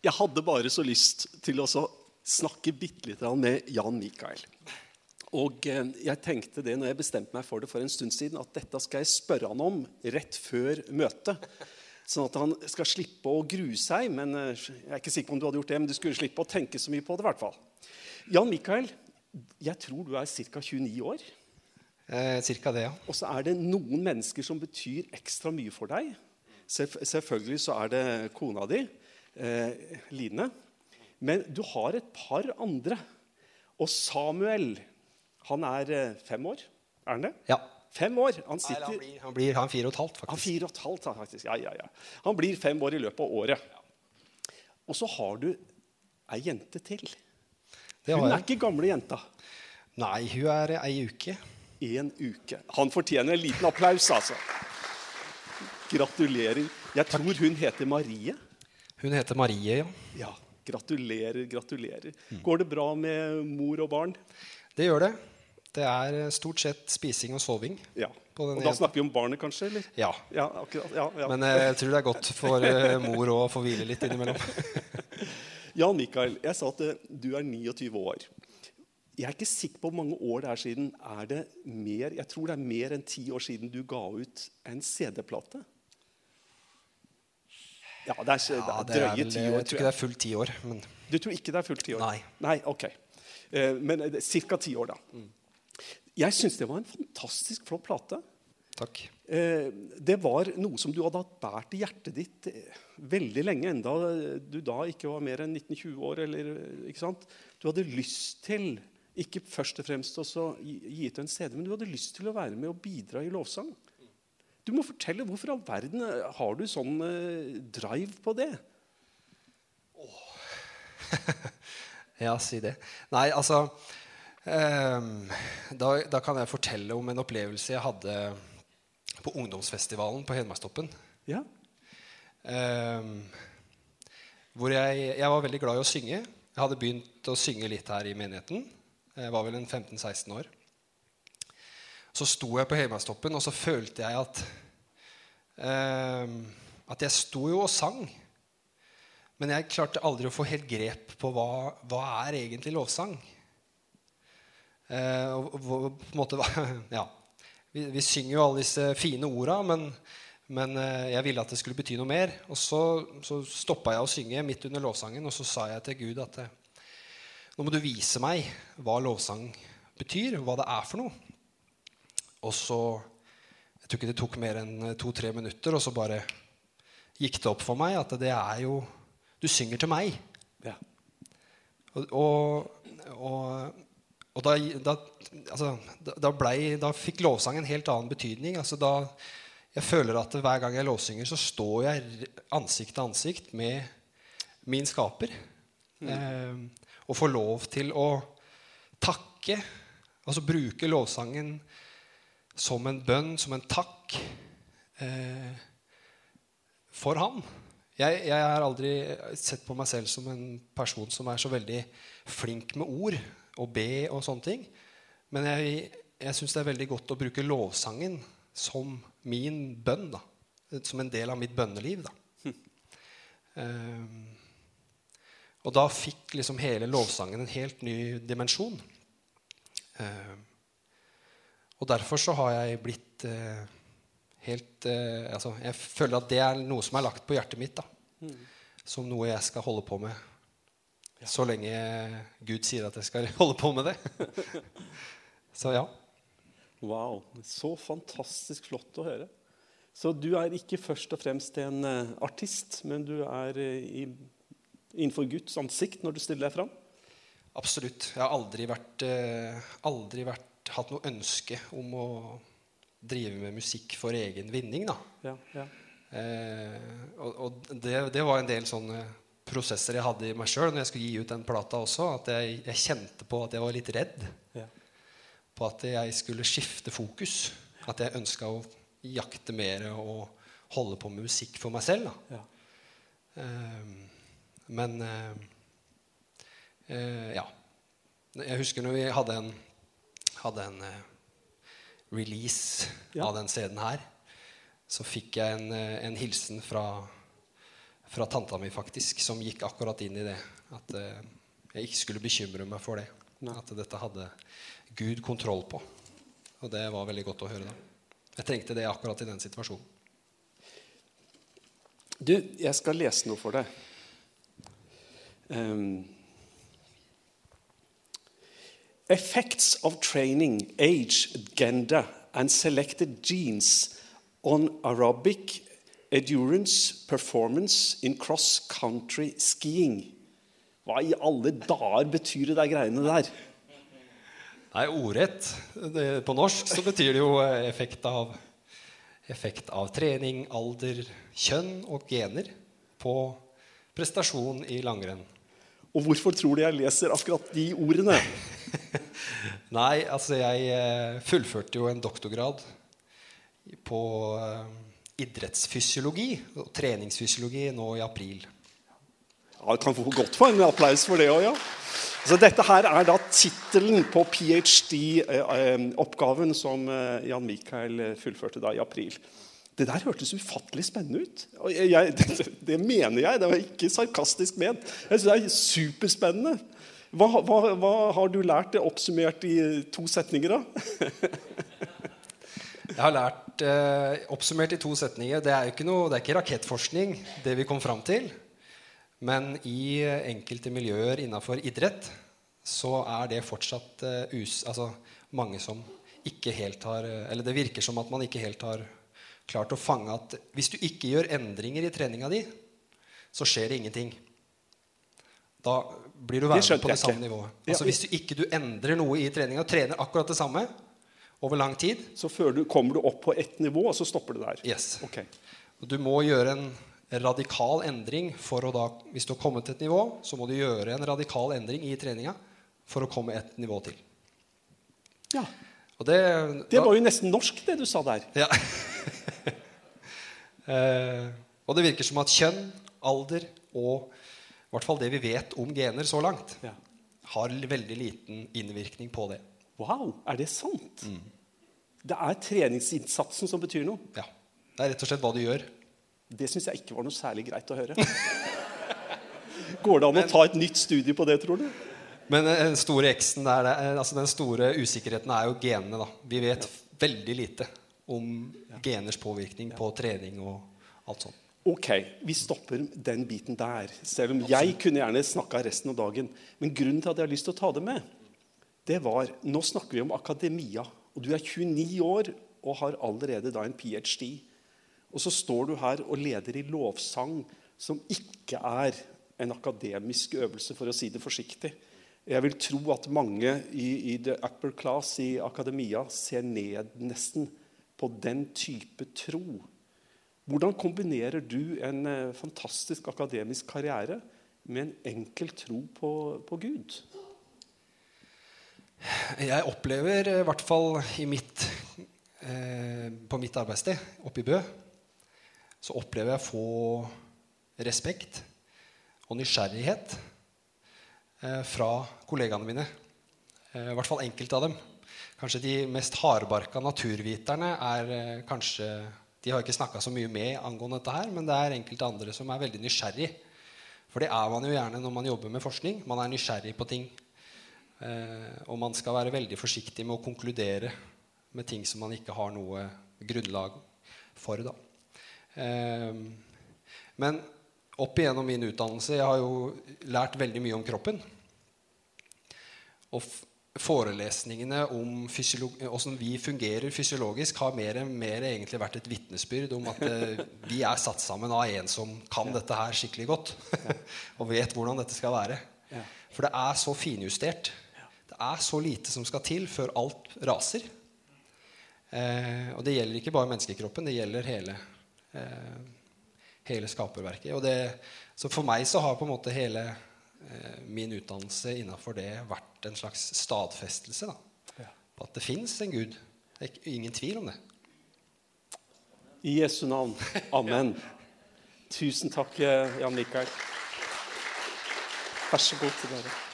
Jeg hadde bare så lyst til å snakke bitte litt med Jan Mikael. Og eh, jeg tenkte det når jeg bestemte meg for det for en stund siden, at dette skal jeg spørre han om rett før møtet. Sånn at han skal slippe å grue seg. Men eh, jeg er ikke sikker på om du hadde gjort det, men du skulle slippe å tenke så mye på det. i hvert fall. Jan Mikael, jeg tror du er ca. 29 år. Eh, cirka det, ja. Og så er det noen mennesker som betyr ekstra mye for deg. Selv, selvfølgelig så er det kona di, eh, Line. Men du har et par andre. Og Samuel, han er eh, fem år. Er han det? ja. Fem år. Han Nei, han blir, han blir han fire og et halvt, Han er fire og et halvt, han, faktisk. Ja, ja, ja. Han blir fem år i løpet av året. Og så har du ei jente til. Det Hun er ikke gamle jenta. Nei, hun er ei uke. En uke. Han fortjener en liten applaus, altså. Gratulerer. Jeg tror hun heter Marie. Hun heter Marie, ja. Ja, Gratulerer, gratulerer. Går det bra med mor og barn? Det gjør det. Det er eh, stort sett spising og soving. Ja. På den Og da snakker vi om barnet, kanskje? eller? Ja. Ja, akkurat. Ja, ja. Men eh, jeg tror det er godt for eh, mor å få hvile litt innimellom. Jan Mikael, jeg sa at du er 29 år. Jeg er ikke sikker på hvor mange år det er siden. Er det mer, jeg tror det er mer enn ti år siden du ga ut en CD-plate. Ja, det er, Ja, det er drøye ti år. jeg tror ikke det er fullt ti år, men Du tror ikke det er fullt ti år? Nei. Nei, ok. Eh, Men ca. ti år, da. Jeg syns det var en fantastisk flott plate. takk. Eh, Det var noe som du hadde hatt båret i hjertet ditt eh, veldig lenge, enda du da ikke var mer enn 19-20 år. Eller, eh, ikke sant? Du hadde lyst til ikke først og fremst å gi ut en CD, men du hadde lyst til å være med og bidra i lovsang. Du må fortelle hvorfor all verden eh, har du sånn eh, drive på det? Ja, si det. Nei, altså um, da, da kan jeg fortelle om en opplevelse jeg hadde på ungdomsfestivalen på Hedmarkstoppen. Ja? Um, hvor jeg, jeg var veldig glad i å synge. Jeg hadde begynt å synge litt her i menigheten. Jeg var vel en 15-16 år. Så sto jeg på Hedmarkstoppen, og så følte jeg at eh, At jeg sto jo og sang. Men jeg klarte aldri å få helt grep på hva, hva er egentlig lovsang. Eh, og, og, på en måte, ja. vi, vi synger jo alle disse fine orda, men, men eh, jeg ville at det skulle bety noe mer. Og så, så stoppa jeg å synge midt under lovsangen, og så sa jeg til Gud at eh, nå må du vise meg hva lovsang betyr, hva det er for noe. Og så Jeg tror ikke det tok mer enn to-tre minutter, og så bare gikk det opp for meg at det er jo Du synger til meg. ja. Og, og, og, og da, da, altså, da, ble, da fikk lovsang en helt annen betydning. Altså da, jeg føler at hver gang jeg lovsynger, så står jeg ansikt til ansikt med min skaper. Eh, og får lov til å takke, altså bruke lovsangen som en bønn, som en takk eh, for ham. Jeg, jeg har aldri sett på meg selv som en person som er så veldig flink med ord og be og sånne ting. Men jeg, jeg syns det er veldig godt å bruke lovsangen som min bønn. da. Som en del av mitt bønneliv. da. Ehm, og da fikk liksom hele lovsangen en helt ny dimensjon. Ehm, og derfor så har jeg blitt eh, helt eh, altså, Jeg føler at det er noe som er lagt på hjertet mitt. da. Som noe jeg skal holde på med. Så lenge Gud sier at jeg skal holde på med det. så ja. Wow. Så fantastisk flott å høre. Så du er ikke først og fremst en eh, artist, men du er eh, i, innenfor Guds ansikt når du stiller deg fram? Absolutt. Jeg har aldri vært, eh, aldri vært hatt noe ønske om å drive med musikk for egen vinning. da. Ja, ja. Eh, og og det, det var en del sånne prosesser jeg hadde i meg sjøl når jeg skulle gi ut den plata også. At jeg, jeg kjente på at jeg var litt redd. ja. På at jeg skulle skifte fokus. At jeg ønska å jakte mer og holde på med musikk for meg selv. da. ja. Eh, men eh, eh, ja. Jeg husker når vi hadde en, hadde en eh, release Ja. av den CD-en her, så fikk jeg en, eh, en hilsen fra, fra tanta mi, faktisk, som gikk akkurat inn i det. At uh, jeg ikke skulle bekymre meg for det. At dette hadde Gud kontroll på. Og det var veldig godt å høre. da. Jeg trengte det akkurat i den situasjonen. Du, jeg skal lese noe for deg. Um, effects of training, age, gender, and selected genes on aerobic endurance performance in cross-country skiing. Hva i alle dager betyr det der greiene der? Nei, ordrett. På norsk så betyr det jo eh, effekt av, effekt av trening, alder, kjønn og gener på prestasjon i langrenn. Og hvorfor tror du jeg leser akkurat de ordene? Nei, altså jeg eh, fullførte jo en doktorgrad på eh, idrettsfysiologi og treningsfysiologi nå i april. Ja, kan få godt få en applaus for det òg, ja. Så dette her er da tittelen på ph.d.-oppgaven som eh, Jan Mikael fullførte da i april. Det der hørtes ufattelig spennende ut. Jeg, det, det, mener jeg. Det var ikke sarkastisk ment. Jeg synes Det er superspennende. Hva, hva, hva har du lært oppsummert i to setninger, da? jeg har lært eh, oppsummert i to setninger. Det er, noe, det er ikke rakettforskning, det vi kom fram til. Men i enkelte miljøer innenfor idrett så er det fortsatt uh, us, altså mange som ikke helt har Eller det virker som at man ikke helt har klart å fange at hvis du ikke gjør endringer i treninga di, så skjer det ingenting. Da blir du værende på det samme nivået. Altså Hvis du ikke du endrer noe i treninga, trener akkurat det samme over lang tid Så du kommer du opp på ett nivå, og så stopper du der? Yes. Okay. Du må gjøre en radikal endring for å da Hvis du har kommet til et nivå, så må du gjøre en radikal endring i treninga for å komme et nivå til. Ja. Og det, det var jo nesten norsk, det du sa der. Ja. eh, og det virker som at kjønn, alder og i hvert fall det vi vet om gener så langt, ja. har veldig liten innvirkning på det. Wow, er det sant? Mm. Det er treningsinnsatsen som betyr noe? Ja. Det er rett og slett hva du gjør. Det syns jeg ikke var noe særlig greit å høre. Går det an å ta et nytt studie på det, tror du? Men eh, den store X-en der, eh, altså den store usikkerheten er jo genene. da. Vi vet ja. veldig lite om ja. geners påvirkning ja. på trening og alt sånt. Ok, vi stopper den biten der. Selv om jeg kunne gjerne snakka resten av dagen. Men grunnen til at jeg har lyst til å ta det med, det var Nå snakker vi om akademia. Og du er 29 år og har allerede da en ph.d. Og så står du her og leder i lovsang, som ikke er en akademisk øvelse, for å si det forsiktig. Jeg vil tro at mange i, i the upper class i akademia ser ned nesten på den type tro. Hvordan kombinerer du en eh, fantastisk akademisk karriere med en enkel tro på, på Gud? Jeg opplever, i hvert fall i mitt, eh, på mitt arbeidssted oppe i Bø, så opplever jeg å få respekt og nysgjerrighet eh, fra kollegaene mine. Eh, I hvert fall enkelte av dem. Kanskje de mest hardbarka naturviterne er eh, kanskje De har ikke snakka så mye med angående dette her, men det er enkelte andre som er veldig nysgjerrig. For det er man jo gjerne når man jobber med forskning. Man er nysgjerrig på ting. og man skal være veldig forsiktig med å konkludere med ting som man ikke har noe grunnlag for. da. Eh, men opp igjennom min utdannelse Jeg har jo lært veldig mye om kroppen. Og forelesningene om hvordan vi fungerer fysiologisk, har mer, mer egentlig vært et vitnesbyrd om at eh, vi er satt sammen av en som kan dette her skikkelig godt. og vet hvordan dette skal være. For det er så finjustert. Det er så lite som skal til før alt raser. Eh, og det gjelder ikke bare menneskekroppen, det gjelder hele eh, hele skaperverket. Og det, så for meg så har på en måte hele eh, min utdannelse innafor det vært en slags stadfestelse da, ja. på at det fins en Gud. Det er ikke, ingen tvil om det. I Jesu navn. Amen. Tusen takk, Jan Mikael. Vær så god til dere.